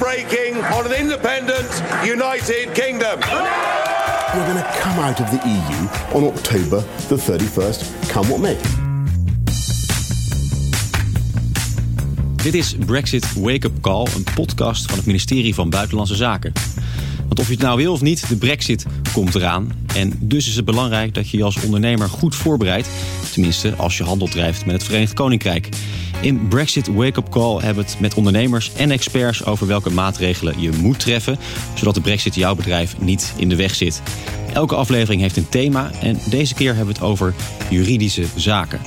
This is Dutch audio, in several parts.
breaking on an independent United Kingdom. We're going to come out of the EU on October the 31st, come what may. Dit is Brexit Wake Up Call, een podcast van het ministerie van Buitenlandse Zaken. Want of je het nou wil of niet, de brexit komt eraan. En dus is het belangrijk dat je je als ondernemer goed voorbereidt. Tenminste, als je handel drijft met het Verenigd Koninkrijk. In Brexit Wake Up Call hebben we het met ondernemers en experts over welke maatregelen je moet treffen, zodat de brexit jouw bedrijf niet in de weg zit. Elke aflevering heeft een thema en deze keer hebben we het over juridische zaken.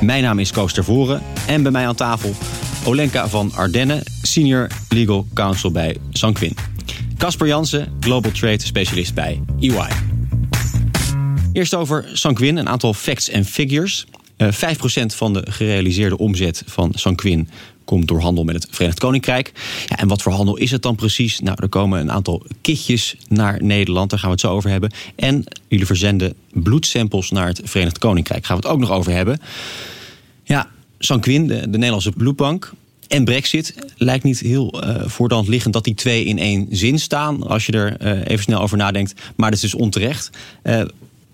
Mijn naam is Koos Tervoren en bij mij aan tafel Olenka van Ardenne, Senior Legal Counsel bij Sanquin. Casper Jansen, Global Trade Specialist bij EY. Eerst over Sanquin, een aantal facts en figures. Uh, 5% van de gerealiseerde omzet van Sanquin komt door handel met het Verenigd Koninkrijk. Ja, en wat voor handel is het dan precies? Nou, er komen een aantal kitjes naar Nederland, daar gaan we het zo over hebben. En jullie verzenden bloedsamples naar het Verenigd Koninkrijk. Daar gaan we het ook nog over hebben. Ja, Sanquin, de Nederlandse bloedbank, en Brexit lijkt niet heel uh, liggend dat die twee in één zin staan. Als je er uh, even snel over nadenkt. Maar dat is dus onterecht. Uh,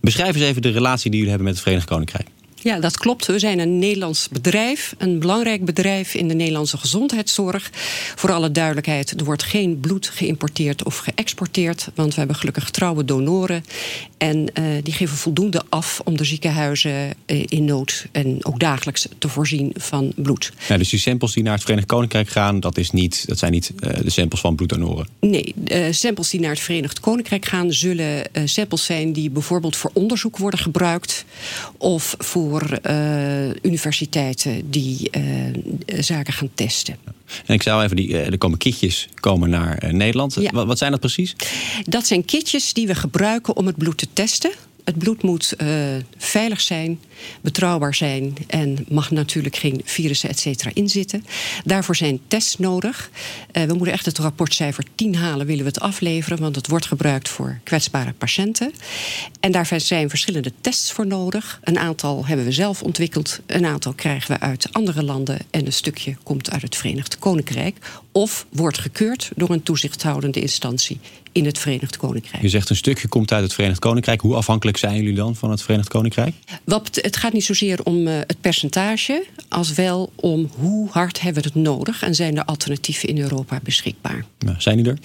beschrijf eens even de relatie die jullie hebben met het Verenigd Koninkrijk. Ja, dat klopt. We zijn een Nederlands bedrijf, een belangrijk bedrijf in de Nederlandse gezondheidszorg. Voor alle duidelijkheid, er wordt geen bloed geïmporteerd of geëxporteerd, want we hebben gelukkig trouwe donoren. En uh, die geven voldoende af om de ziekenhuizen uh, in nood en ook dagelijks te voorzien van bloed. Ja, dus die samples die naar het Verenigd Koninkrijk gaan, dat, is niet, dat zijn niet uh, de samples van bloeddonoren? Nee, samples die naar het Verenigd Koninkrijk gaan, zullen samples zijn die bijvoorbeeld voor onderzoek worden gebruikt of voor voor uh, universiteiten die uh, zaken gaan testen. En ik zou even, die, er komen kitjes komen naar Nederland. Ja. Wat, wat zijn dat precies? Dat zijn kitjes die we gebruiken om het bloed te testen. Het bloed moet veilig zijn, betrouwbaar zijn en mag natuurlijk geen virussen et cetera in zitten. Daarvoor zijn tests nodig. Uh, we moeten echt het rapportcijfer 10 halen, willen we het afleveren, want het wordt gebruikt voor kwetsbare patiënten. En daarvoor zijn verschillende tests voor nodig. Een aantal hebben we zelf ontwikkeld, een aantal krijgen we uit andere landen en een stukje komt uit het Verenigd Koninkrijk of wordt gekeurd door een toezichthoudende instantie in het Verenigd Koninkrijk. Je zegt een stukje komt uit het Verenigd Koninkrijk. Hoe afhankelijk zijn jullie dan van het Verenigd Koninkrijk? Wat, het gaat niet zozeer om uh, het percentage, als wel om hoe hard hebben we het nodig en zijn er alternatieven in Europa beschikbaar. Ja, zijn die er?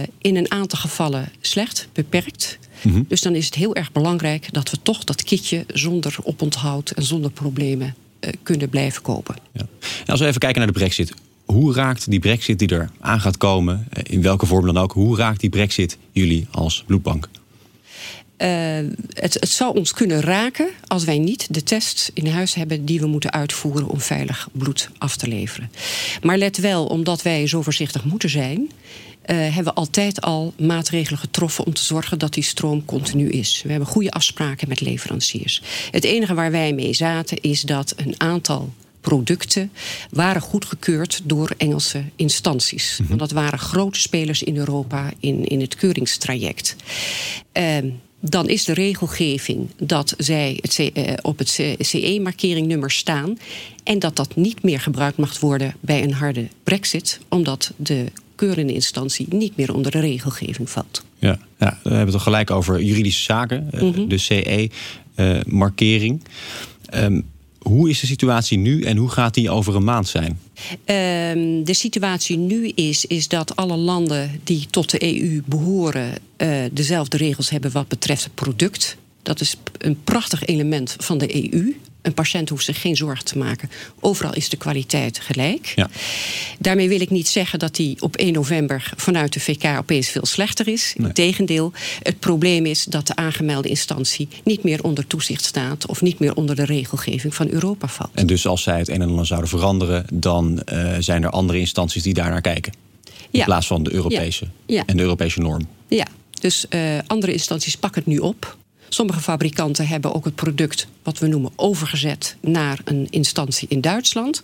Uh, in een aantal gevallen slecht, beperkt. Mm -hmm. Dus dan is het heel erg belangrijk dat we toch dat kitje zonder oponthoud en zonder problemen uh, kunnen blijven kopen. Ja. als we even kijken naar de brexit hoe raakt die brexit die er aan gaat komen, in welke vorm dan ook, hoe raakt die brexit jullie als bloedbank? Uh, het, het zou ons kunnen raken als wij niet de tests in huis hebben die we moeten uitvoeren om veilig bloed af te leveren. Maar let wel, omdat wij zo voorzichtig moeten zijn, uh, hebben we altijd al maatregelen getroffen om te zorgen dat die stroom continu is. We hebben goede afspraken met leveranciers. Het enige waar wij mee zaten is dat een aantal producten waren goedgekeurd door Engelse instanties. Mm -hmm. Want dat waren grote spelers in Europa in, in het keuringstraject. Uh, dan is de regelgeving dat zij het uh, op het CE-markeringnummer staan en dat dat niet meer gebruikt mag worden bij een harde brexit, omdat de keurende instantie niet meer onder de regelgeving valt. Ja, ja we hebben het gelijk over juridische zaken, mm -hmm. de CE-markering. Um, hoe is de situatie nu en hoe gaat die over een maand zijn? Um, de situatie nu is, is dat alle landen die tot de EU behoren uh, dezelfde regels hebben wat betreft het product. Dat is een prachtig element van de EU. Een patiënt hoeft zich geen zorgen te maken. Overal is de kwaliteit gelijk. Ja. Daarmee wil ik niet zeggen dat die op 1 november vanuit de VK opeens veel slechter is. Nee. Integendeel, het probleem is dat de aangemelde instantie niet meer onder toezicht staat of niet meer onder de regelgeving van Europa valt. En dus als zij het een en ander zouden veranderen, dan uh, zijn er andere instanties die daar naar kijken. In ja. plaats van de Europese. Ja. en de Europese norm. Ja, dus uh, andere instanties pakken het nu op. Sommige fabrikanten hebben ook het product, wat we noemen, overgezet naar een instantie in Duitsland.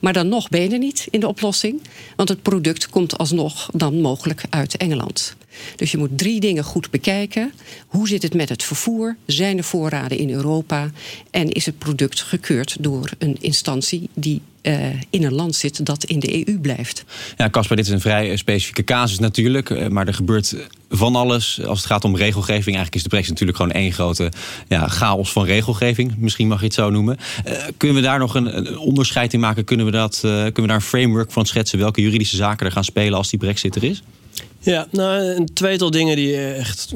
Maar dan nog ben je niet in de oplossing, want het product komt alsnog dan mogelijk uit Engeland. Dus je moet drie dingen goed bekijken. Hoe zit het met het vervoer? Zijn er voorraden in Europa? En is het product gekeurd door een instantie die uh, in een land zit dat in de EU blijft. Ja, Casper, dit is een vrij specifieke casus natuurlijk. Uh, maar er gebeurt van alles als het gaat om regelgeving. Eigenlijk is de Brexit natuurlijk gewoon één grote ja, chaos van regelgeving. Misschien mag je het zo noemen. Kunnen we daar nog een, een, onderscheid in maken? Kunnen we, dat, kunnen we daar een framework van schetsen? Welke juridische zaken er gaan spelen als die Brexit er is? Ja, nou, een tweetal dingen die echt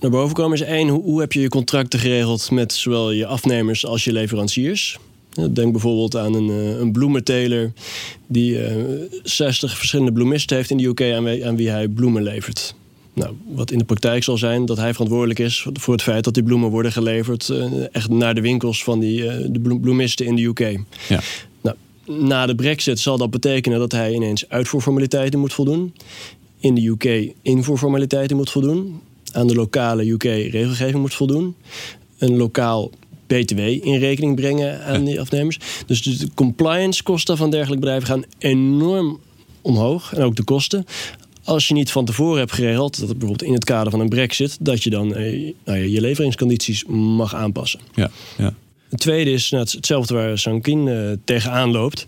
naar boven komen is één, hoe, hoe heb je je contracten geregeld met zowel je afnemers als je leveranciers? Denk bijvoorbeeld aan een, eh, een bloementeler die uh, eh, 60 verschillende bloemisten heeft in de UK aan wie, aan wie hij bloemen levert. Nou, wat in de praktijk zal zijn dat hij verantwoordelijk is voor het feit dat die bloemen worden geleverd uh, echt naar de winkels van die, de bloemisten in de UK. Ja. Nou, na de brexit zal dat betekenen dat hij ineens uitvoerformaliteiten moet voldoen. In de UK invoerformaliteiten moet voldoen. Aan de lokale UK regelgeving moet voldoen. Een lokaal BTW in rekening brengen aan die afnemers. Dus de compliance kosten van dergelijke bedrijven gaan enorm omhoog. En ook de kosten. Als je niet van tevoren hebt geregeld, dat bijvoorbeeld in het kader van een brexit, dat je dan eh, nou ja, je leveringscondities mag aanpassen. Ja, ja. Het tweede is nou, hetzelfde waar Sankin uh, tegenaan loopt.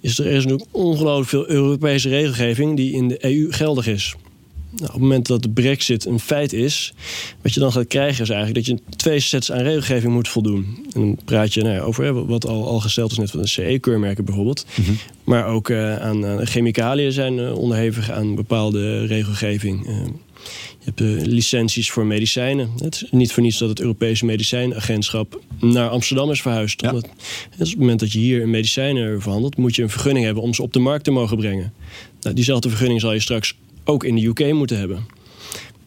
Is er is natuurlijk ongelooflijk veel Europese regelgeving die in de EU geldig is. Nou, op het moment dat de brexit een feit is, wat je dan gaat krijgen is eigenlijk dat je twee sets aan regelgeving moet voldoen. En dan praat je nou ja, over wat al, al gesteld is net van de CE-keurmerken bijvoorbeeld. Mhm. Maar ook uh, aan, chemicaliën zijn uh, onderhevig aan bepaalde regelgeving. Je hebt licenties voor medicijnen. Het is niet voor niets dat het Europese medicijnagentschap naar Amsterdam is verhuisd. Ja. Omdat, op het moment dat je hier een medicijnen verhandelt, moet je een vergunning hebben om ze op de markt te mogen brengen. Nou, diezelfde vergunning zal je straks ook in de UK moeten hebben.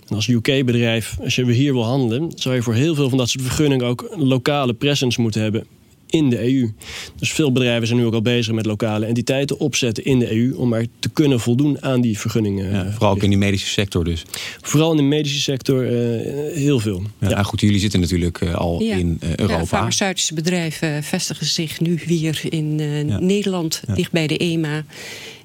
En als UK-bedrijf, als je hier wil handelen, zou je voor heel veel van dat soort vergunningen ook lokale presence moeten hebben in de EU. Dus veel bedrijven zijn nu ook al bezig met lokale entiteiten opzetten in de EU om maar te kunnen voldoen aan die vergunningen. Ja, vooral ook in de medische sector dus. Vooral in de medische sector uh, heel veel. Ja, ja. goed, jullie zitten natuurlijk uh, al in uh, Europa. Ja, farmaceutische bedrijven vestigen zich nu weer in Nederland, dicht bij de EMA.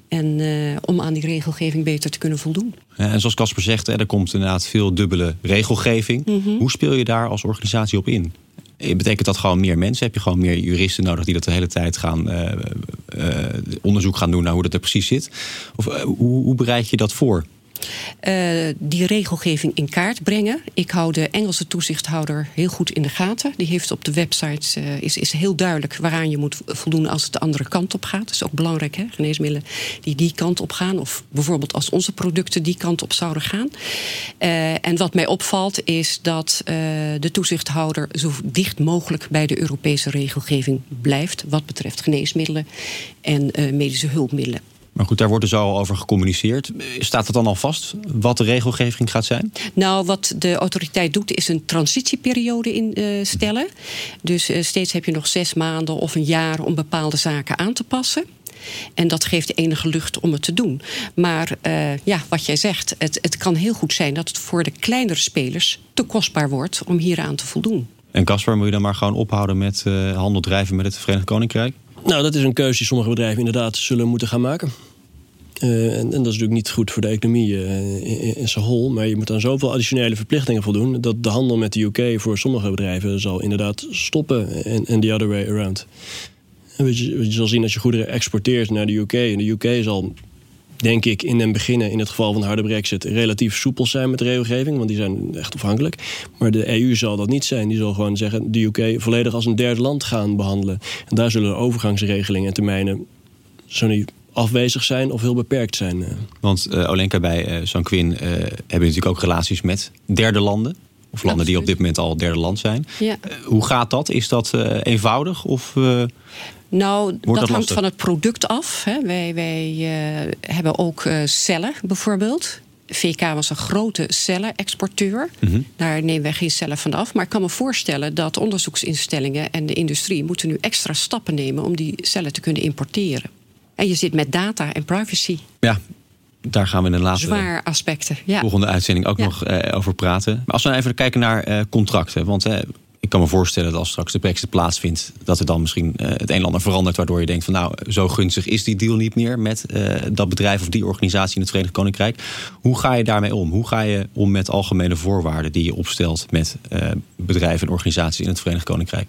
En uh, om aan die regelgeving beter te kunnen voldoen. Ja, en zoals Casper zegt, er komt inderdaad veel dubbele regelgeving. Mm -hmm. Hoe speel je daar als organisatie op in? Eh, betekent dat gewoon meer mensen? Heb je gewoon meer juristen nodig die dat de hele tijd gaan uh, onderzoek gaan doen naar hoe dat er precies zit? Of hoe, hoe bereid je dat voor? Uh, die regelgeving in kaart brengen. Ik hou de Engelse toezichthouder heel goed in de gaten. Die heeft op de website uh, is, is heel duidelijk waaraan je moet voldoen als het de andere kant op gaat. Dat is ook belangrijk, hè? geneesmiddelen die die kant op gaan. Of bijvoorbeeld als onze producten die kant op zouden gaan. Uh, en wat mij opvalt is dat de toezichthouder zo dicht mogelijk bij de Europese regelgeving blijft. Wat betreft geneesmiddelen en medische hulpmiddelen. Maar goed, daar wordt dus al over gecommuniceerd. Staat het dan al vast wat de regelgeving gaat zijn? Nou, wat de autoriteit doet is een transitieperiode instellen. Uh, dus uh, steeds heb je nog zes maanden of een jaar om bepaalde zaken aan te passen. En dat geeft enige lucht om het te doen. Maar uh, ja, wat jij zegt, het, het kan heel goed zijn dat het voor de kleinere spelers te kostbaar wordt om hieraan te voldoen. En Caspar, moet je dan maar gewoon ophouden met uh, handel drijven met het Verenigd Koninkrijk? Nou, dat is een keuze die sommige bedrijven inderdaad zullen moeten gaan maken. Uh, en, en, dat is natuurlijk niet goed voor de economie uh, in, in zijn hol. Maar je moet aan zoveel additionele verplichtingen voldoen. dat de handel met de UK voor sommige bedrijven zal inderdaad stoppen. En, the other way around. Je, je zal zien als je goederen exporteert naar de UK. En de UK zal denk ik, in den beginnen, in het geval van de harde brexit, relatief soepel zijn met de regelgeving, want die zijn echt afhankelijk. Maar de EU zal dat niet zijn. Die zal gewoon zeggen de UK volledig als een derde land gaan behandelen. En daar zullen overgangsregelingen en termijnen zo niet afwezig zijn of heel beperkt zijn. Want uh, Olenka bij uh, Sanquin uh, hebben natuurlijk ook relaties met derde landen. Of landen die op dit moment al derde land zijn. Ja. hoe gaat dat? Is dat eenvoudig? Of, nou, dat, dat hangt van het product af. Hè. Wij, wij hebben ook cellen bijvoorbeeld. VK was een grote cellenexporteur. Mm Daar nemen wij geen cellen van af. Maar ik kan me voorstellen dat onderzoeksinstellingen en de industrie moeten nu extra stappen nemen om die cellen te kunnen importeren. En je zit met data en privacy. Ja, daar gaan we in de laatste Zwaar aspecten, ja. volgende uitzending ook nog uh, over praten. Maar als we nou even kijken naar uh, contracten. Want uh, ik kan me voorstellen dat als straks de brexit plaatsvindt... dat er dan misschien uh, het een en ander verandert... waardoor je denkt van nou, zo gunstig is die deal niet meer... met uh, dat bedrijf of die organisatie in het Verenigd Koninkrijk. Hoe ga je daarmee om? Hoe ga je om met algemene voorwaarden die je opstelt... met uh, bedrijven en organisaties in het Verenigd Koninkrijk?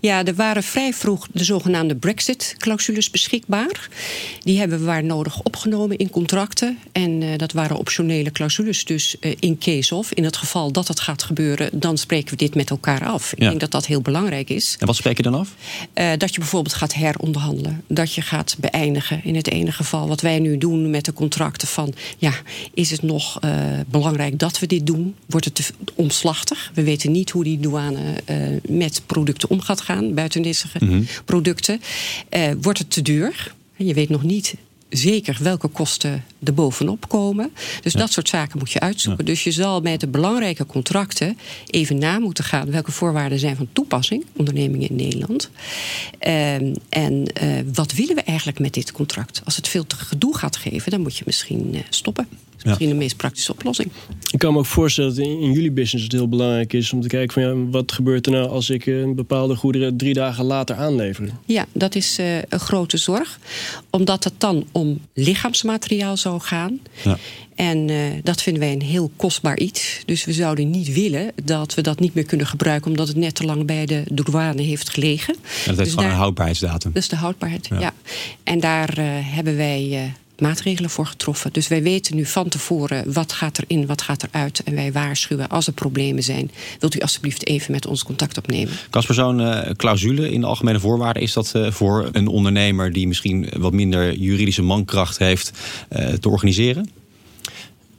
Ja, er waren vrij vroeg de zogenaamde Brexit-clausules beschikbaar. Die hebben we waar nodig opgenomen in contracten. En uh, dat waren optionele clausules. Dus uh, in case of, in het geval dat het gaat gebeuren... dan spreken we dit met elkaar af. Ik denk dat dat heel belangrijk is. En wat spreek je dan af? Uh, dat je bijvoorbeeld gaat heronderhandelen. Dat je gaat beëindigen. In het ene geval wat wij nu doen met de contracten van... ja, is het nog belangrijk dat we dit doen? Wordt het te omslachtig? We weten niet hoe die douane met producten omgaat gaan, buitendissige mm -hmm. producten, uh, wordt het te duur. Je weet nog niet zeker welke kosten er bovenop komen. Dus ja. dat soort zaken moet je uitzoeken. Ja. Dus je zal met de belangrijke contracten even na moeten gaan welke voorwaarden zijn van toepassing, ondernemingen in Nederland. Um, en uh, wat willen we eigenlijk met dit contract? Als het veel te gedoe gaat geven, dan moet je misschien uh, stoppen. Is misschien ja. de meest praktische oplossing. Ik kan me ook voorstellen dat in jullie business het heel belangrijk is om te kijken van ja, wat gebeurt er nou als ik een bepaalde goederen drie dagen later aanlever. Ja, dat is uh, een grote zorg. Omdat het dan om lichaamsmateriaal zou gaan. Ja. En uh, dat vinden wij een heel kostbaar iets. Dus we zouden niet willen dat we dat niet meer kunnen gebruiken... omdat het net te lang bij de douane heeft gelegen. Ja, dat heeft dus gewoon daar, een houdbaarheidsdatum. Dat is de houdbaarheid, ja. ja. En daar uh, hebben wij... Maatregelen voor getroffen. Dus wij weten nu van tevoren wat gaat erin, wat gaat eruit. En wij waarschuwen als er problemen zijn. Wilt u alsjeblieft even met ons contact opnemen. Casper, zo'n uh, clausule in de algemene voorwaarden... is dat uh, voor een ondernemer die misschien wat minder juridische mankracht heeft... Uh, te organiseren?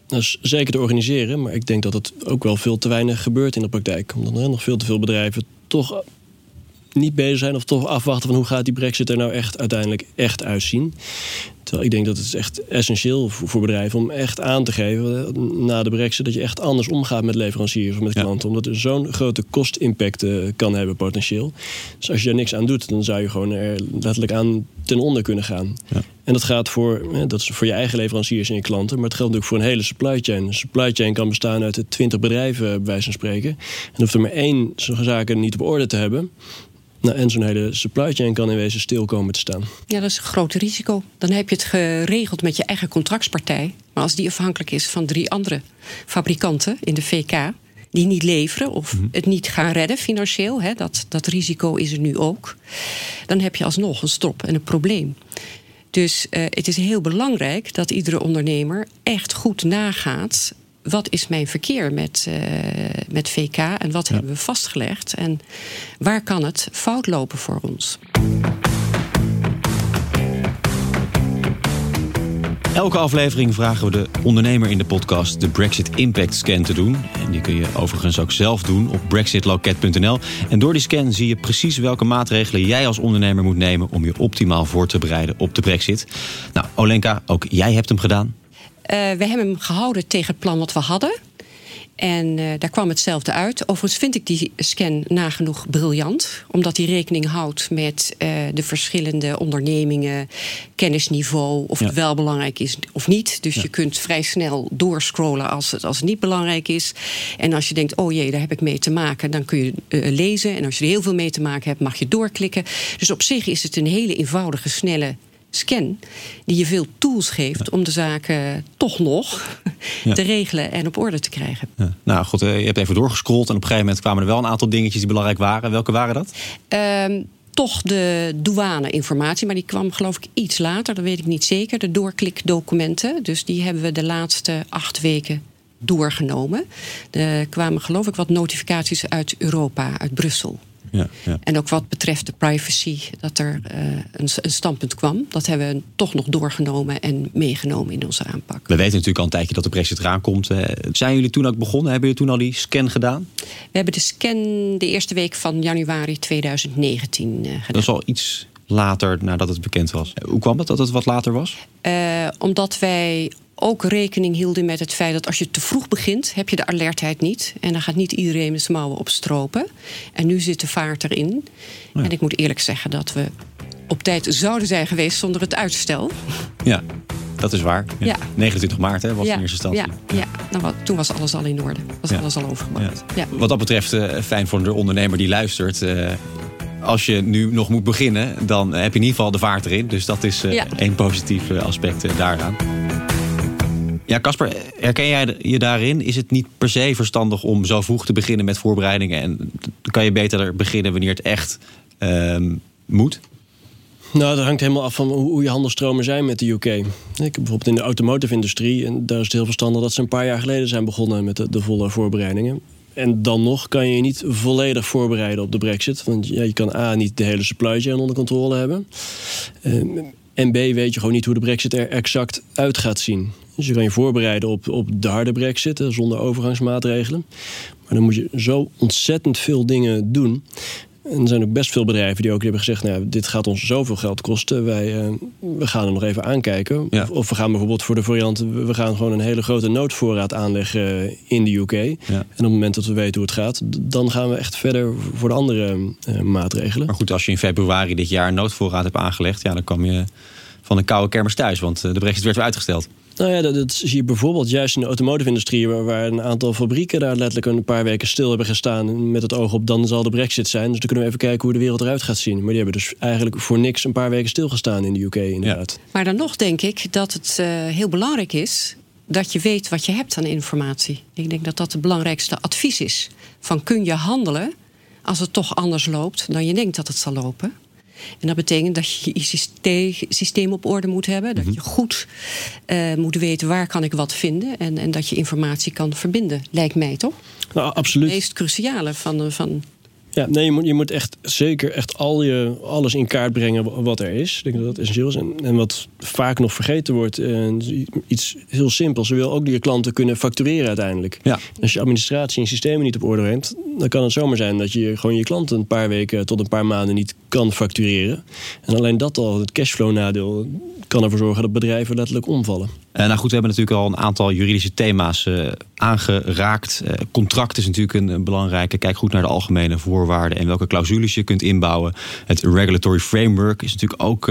Dat is zeker te organiseren, maar ik denk dat het ook wel veel te weinig gebeurt in de praktijk. Omdat er nog veel te veel bedrijven toch niet bezig zijn of toch afwachten van hoe gaat die brexit er nou echt uiteindelijk echt uitzien. Terwijl ik denk dat het is echt essentieel voor, voor bedrijven om echt aan te geven na de brexit dat je echt anders omgaat met leveranciers of met klanten. Ja. Omdat er zo'n grote kostimpact uh, kan hebben potentieel. Dus als je er niks aan doet, dan zou je gewoon er letterlijk aan ten onder kunnen gaan. Ja. En dat gaat voor, dat is voor je eigen leveranciers en je klanten, maar het geldt natuurlijk voor een hele supply chain. Een supply chain kan bestaan uit 20 bedrijven, bij wijze van spreken. En hoeft er maar één zo'n zaken niet op orde te hebben. Nou, en zo'n hele supply chain kan in wezen stil komen te staan. Ja, dat is een groot risico. Dan heb je het geregeld met je eigen contractspartij. Maar als die afhankelijk is van drie andere fabrikanten in de VK die niet leveren of mm-hmm. het niet gaan redden financieel, hè, dat, dat risico is er nu ook, dan heb je alsnog een stop en een probleem. Dus uh, het is heel belangrijk dat iedere ondernemer echt goed nagaat wat is mijn verkeer met, uh, met VK en wat ja. hebben we vastgelegd en waar kan het fout lopen voor ons? Elke aflevering vragen we de ondernemer in de podcast de Brexit Impact Scan te doen. En die kun je overigens ook zelf doen op brexitloket.nl. En door die scan zie je precies welke maatregelen jij als ondernemer moet nemen om je optimaal voor te bereiden op de Brexit. Nou, Olenka, ook jij hebt hem gedaan. Uh, we hebben hem gehouden tegen het plan wat we hadden. En uh, daar kwam hetzelfde uit. Overigens vind ik die scan nagenoeg briljant. Omdat hij rekening houdt met uh, de verschillende ondernemingen, kennisniveau, of ja. het wel belangrijk is of niet. Dus ja. je kunt vrij snel doorscrollen als het, als het niet belangrijk is. En als je denkt, oh jee, daar heb ik mee te maken, dan kun je uh, lezen. En als je er heel veel mee te maken hebt, mag je doorklikken. Dus op zich is het een hele eenvoudige, snelle scan, die je veel tools geeft om de zaken toch nog te regelen en op orde te krijgen. Ja. Nou goed, je hebt even doorgescrolld en op een gegeven moment kwamen er wel een aantal dingetjes die belangrijk waren. Welke waren dat? Um, toch de douane-informatie, maar die kwam geloof ik iets later, dat weet ik niet zeker. De doorklikdocumenten, dus die hebben we de laatste acht weken doorgenomen. Er kwamen geloof ik wat notificaties uit Europa, uit Brussel. Ja, ja. En ook wat betreft de privacy, dat er uh, een, een, standpunt kwam. Dat hebben we toch nog doorgenomen en meegenomen in onze aanpak. We weten natuurlijk al een tijdje dat de brexit eraan komt. Zijn jullie toen ook begonnen? Hebben jullie toen al die scan gedaan? We hebben de scan de eerste week van januari 2019 uh, gedaan. Dat is al iets later nadat het bekend was. Hoe kwam het dat het wat later was? Uh, omdat wij ook rekening hielden met het feit dat als je te vroeg begint, heb je de alertheid niet. En dan gaat niet iedereen met zijn mouwen opstropen. En nu zit de vaart erin. Ja. En ik moet eerlijk zeggen dat we op tijd zouden zijn geweest zonder het uitstel. Ja. dat is waar. Ja. 29 maart hè, was in eerste instantie. Ja, ja. Nou, wat, toen was alles al in orde. Was alles al overgemaakt. Ja. Wat dat betreft, eh, fijn voor de ondernemer die luistert. eh, als je nu nog moet beginnen, dan heb je in ieder geval de vaart erin. Dus dat is één positief eh, aspect eh, daaraan. Ja, Casper, herken jij je daarin? Is het niet per se verstandig om zo vroeg te beginnen met voorbereidingen? En kan je beter beginnen wanneer het echt ehm, moet? Nou, dat hangt helemaal af van hoe je handelstromen zijn met de UK. Ik heb bijvoorbeeld in de automotive-industrie... en daar is het heel verstandig dat ze een paar jaar geleden zijn begonnen... met de, volle voorbereidingen. En dan nog kan je je niet volledig voorbereiden op de brexit. Want ja, je kan A, niet de hele supply chain onder controle hebben. Eh, en B, weet je gewoon niet hoe de brexit er exact uit gaat zien. Dus je kan je voorbereiden op, op de harde brexit, zonder overgangsmaatregelen. Maar dan moet je zo ontzettend veel dingen doen... En er zijn ook best veel bedrijven die ook hebben gezegd: nou, dit gaat ons zoveel geld kosten. Wij eh, we gaan er nog even aankijken. Ja. Of, of we gaan bijvoorbeeld voor de variant: we gaan gewoon een hele grote noodvoorraad aanleggen in de UK. En op het moment dat we weten hoe het gaat, dan gaan we echt verder voor de andere eh, maatregelen. Maar goed, als je in februari dit jaar een noodvoorraad hebt aangelegd... Ja, dan kwam je van een koude kermis thuis, want eh, de brexit werd weer uitgesteld. Nou ja, dat, zie je bijvoorbeeld juist in de automotive-industrie, waar, waar een aantal fabrieken daar letterlijk een paar weken stil hebben gestaan. Met het oog op dan zal de Brexit zijn. Dus dan kunnen we even kijken hoe de wereld eruit gaat zien. Maar die hebben dus eigenlijk voor niks een paar weken stilgestaan in de UK, inderdaad. Maar dan nog denk ik dat het eh, heel belangrijk is dat je weet wat je hebt aan informatie. Ik denk dat dat het belangrijkste advies is. Van kun je handelen als het toch anders loopt dan je denkt dat het zal lopen. En dat betekent dat je je systeem, op orde moet hebben. Dat je goed eh, moet weten waar kan ik wat vinden. En, en dat je informatie kan verbinden, lijkt mij toch? Nou, absoluut. Het meest cruciale van, de- van Ja, nee, je moet, je moet echt zeker echt al je, alles in kaart brengen wat er is. Ik denk dat dat essentieel is. En, en wat vaak nog vergeten wordt, iets heel simpels. Je wil ook je klanten kunnen factureren uiteindelijk. Ja. Als je administratie en systemen niet op orde hebt, dan kan het zomaar zijn dat je gewoon je klanten een paar weken tot een paar maanden niet kan factureren. En alleen dat al, het cashflow-nadeel, kan ervoor zorgen dat bedrijven letterlijk omvallen. Eh, nou goed, we hebben natuurlijk al een aantal juridische thema's eh, aangeraakt. Eh, contract is natuurlijk een, belangrijke. Kijk goed naar de algemene voorwaarden en welke clausules je kunt inbouwen. Het regulatory framework is natuurlijk ook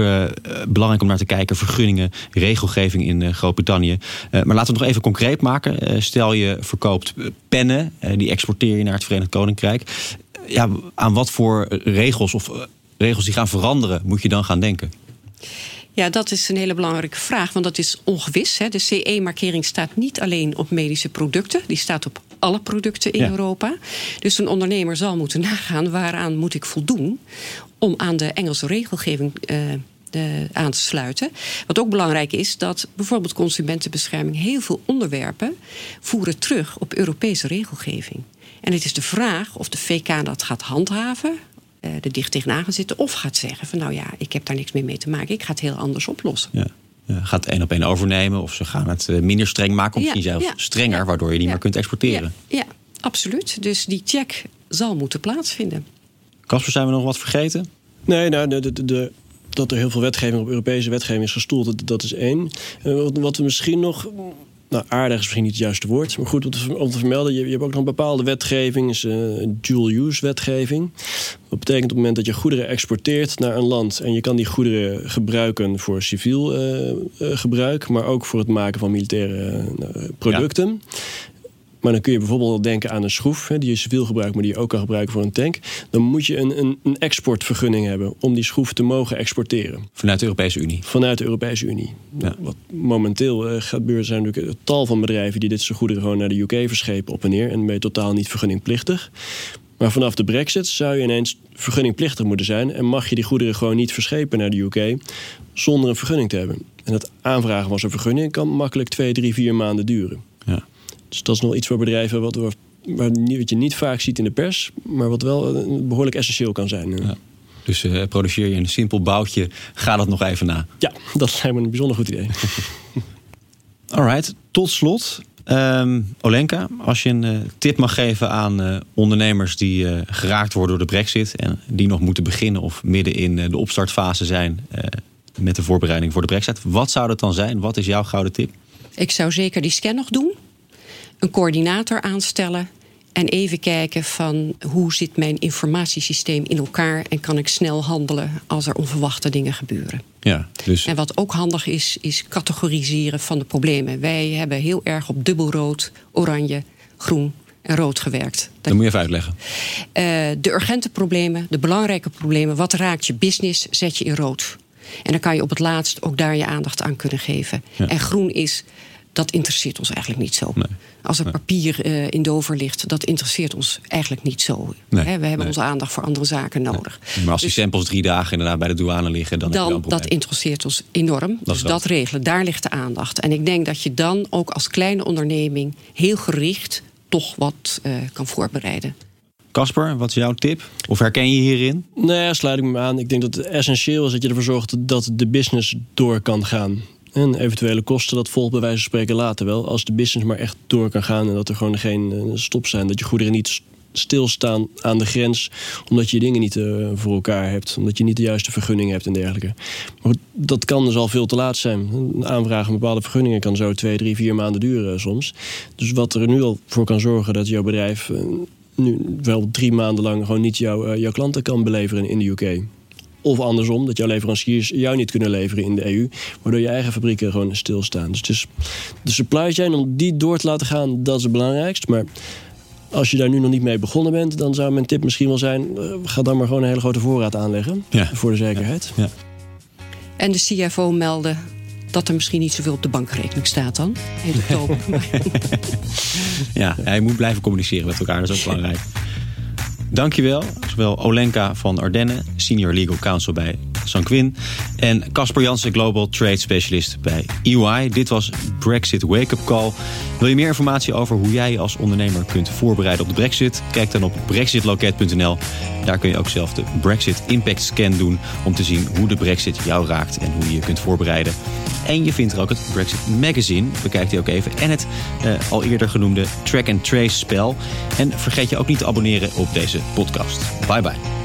belangrijk om naar te kijken. Vergunningen, regelgeving in Groot-Brittannië. Maar laten we het nog even concreet maken. Stel je verkoopt pennen, die exporteer je naar het Verenigd Koninkrijk. Ja, aan wat voor regels of regels die gaan veranderen moet je dan gaan denken? Ja, dat is een hele belangrijke vraag, want dat is ongewis. Hè. De CE-markering staat niet alleen op medische producten, die staat op alle producten in Ja. Europa. Dus een ondernemer zal moeten nagaan waaraan moet ik voldoen om aan de Engelse regelgeving eh, de- aan te sluiten. Wat ook belangrijk is, dat bijvoorbeeld consumentenbescherming heel veel onderwerpen voeren terug op Europese regelgeving. En het is de vraag of de VK dat gaat handhaven, eh, er dicht tegenaan gaan zitten, of gaat zeggen van nou ja, ik heb daar niks meer mee te maken, ik ga het heel anders oplossen. Ja. Ja, gaat één op één overnemen of ze gaan het eh, minder streng maken, of Ja, misschien zelfs ja, strenger, ja, waardoor je niet ja, meer kunt exporteren. Ja, ja, absoluut. Dus die check zal moeten plaatsvinden. Casper, zijn we nog wat vergeten? Nee, nou, de, de, de- dat er heel veel wetgeving op Europese wetgeving is gestoeld, dat, dat is één. Eh, wat, wat we misschien nog. Nou, aardig is misschien niet het juiste woord. Maar goed, om te, om te vermelden, je, je hebt ook nog een bepaalde wetgeving, is eh, dual-use wetgeving. Dat betekent op het moment dat je goederen exporteert naar een land en je kan die goederen gebruiken voor civiel eh, eh, gebruik, maar ook voor het maken van militaire eh, producten. Maar dan kun je bijvoorbeeld denken aan een schroef, hè, die je civiel gebruikt, maar die je ook kan gebruiken voor een tank. Dan moet je een, een, een exportvergunning hebben om die schroef te mogen exporteren. Vanuit de Europese Unie. Vanuit de Europese Unie. Ja. Wat momenteel eh, gaat gebeuren, zijn natuurlijk een tal van bedrijven die dit soort goederen gewoon naar de UK verschepen op en neer. En ben je totaal niet vergunningplichtig. Maar vanaf de Brexit zou je ineens vergunningplichtig moeten zijn. En mag je die goederen gewoon niet verschepen naar de UK zonder een vergunning te hebben. En het aanvragen van zo'n vergunning kan makkelijk twee, drie, vier maanden duren. Dus dat is nog iets waar bedrijven wat, waar, waar, wat je niet vaak ziet in de pers, maar wat wel eh, behoorlijk essentieel kan zijn. Ja. Dus eh, produceer je een simpel boutje, ga dat nog even na. Ja, dat lijkt me een bijzonder goed idee. Alright, tot slot. ehm, Olenka, als je een eh, tip mag geven aan eh, ondernemers die eh, geraakt worden door de brexit... en die nog moeten beginnen of midden in eh, de opstartfase zijn... eh, met de voorbereiding voor de brexit. Wat zou dat dan zijn? Wat is jouw gouden tip? Ik zou zeker die scan nog doen, een coördinator aanstellen En even kijken van hoe zit mijn informatiesysteem in elkaar en kan ik snel handelen als er onverwachte dingen gebeuren. Ja, dus... En wat ook handig is, is categoriseren van de problemen. Wij hebben heel erg op dubbelrood, oranje, groen en rood gewerkt. Dat moet je even uitleggen. Uh, de urgente problemen, de belangrijke problemen, wat raakt je business, zet je in rood. En dan kan je op het laatst ook daar je aandacht aan kunnen geven. Ja. En groen is dat interesseert ons eigenlijk niet zo. Nee. Als er papier uh, in Dover ligt, dat interesseert ons eigenlijk niet zo. Nee. we hebben nee. onze aandacht voor andere zaken nodig. Maar als dus, die samples drie dagen inderdaad bij de douane liggen, dan, dan heb je dat interesseert ons enorm. Dat dus dat regelen, daar ligt de aandacht. En ik denk dat je dan ook als kleine onderneming heel gericht toch wat uh, kan voorbereiden. Casper, wat is jouw tip? Of herken je hierin? Nee, sluit ik me aan. Ik denk dat het essentieel is dat je ervoor zorgt dat de business door kan gaan. En eventuele kosten, dat volgt bij wijze van spreken later wel. Als de business maar echt door kan gaan en dat er gewoon geen uh, stop zijn. Dat je goederen niet stilstaan aan de grens. Omdat je dingen niet uh, voor elkaar hebt. Omdat je niet de juiste vergunning hebt en dergelijke. Maar dat kan dus al veel te laat zijn. Een aanvraag van bepaalde vergunningen kan zo twee, drie, vier maanden duren soms. Dus wat er nu al voor kan zorgen dat jouw bedrijf... Nu wel drie maanden lang gewoon niet jouw, jouw klanten kan beleveren in de UK. Of andersom, dat jouw leveranciers jou niet kunnen leveren in de EU. Waardoor je eigen fabrieken gewoon stilstaan. Dus, dus de supply chain, om die door te laten gaan, dat is het belangrijkste. Maar als je daar nu nog niet mee begonnen bent, dan zou mijn tip misschien wel zijn: ga dan maar gewoon een hele grote voorraad aanleggen. Ja. Voor de zekerheid. Ja. En de CFO melden dat er misschien niet zoveel op de bankrekening staat dan. In oktober. ja, hij moet blijven communiceren met elkaar, dat is ook belangrijk. Dankjewel, zowel Olenka van Ardenne, Senior Legal Counsel bij Sanquin... en Casper Jansen, Global Trade Specialist bij EY. Dit was Brexit Wake Up Call. Wil je meer informatie over hoe jij als ondernemer kunt voorbereiden op de brexit? Kijk dan op brexitloket.nl. Daar kun je ook zelf de Brexit Impact Scan doen... om te zien hoe de brexit jou raakt en hoe je je kunt voorbereiden. En je vindt er ook het Brexit Magazine, bekijk die ook even. En het uh, al eerder genoemde Track and Trace spel. En vergeet je ook niet te abonneren op deze podcast. Bye bye.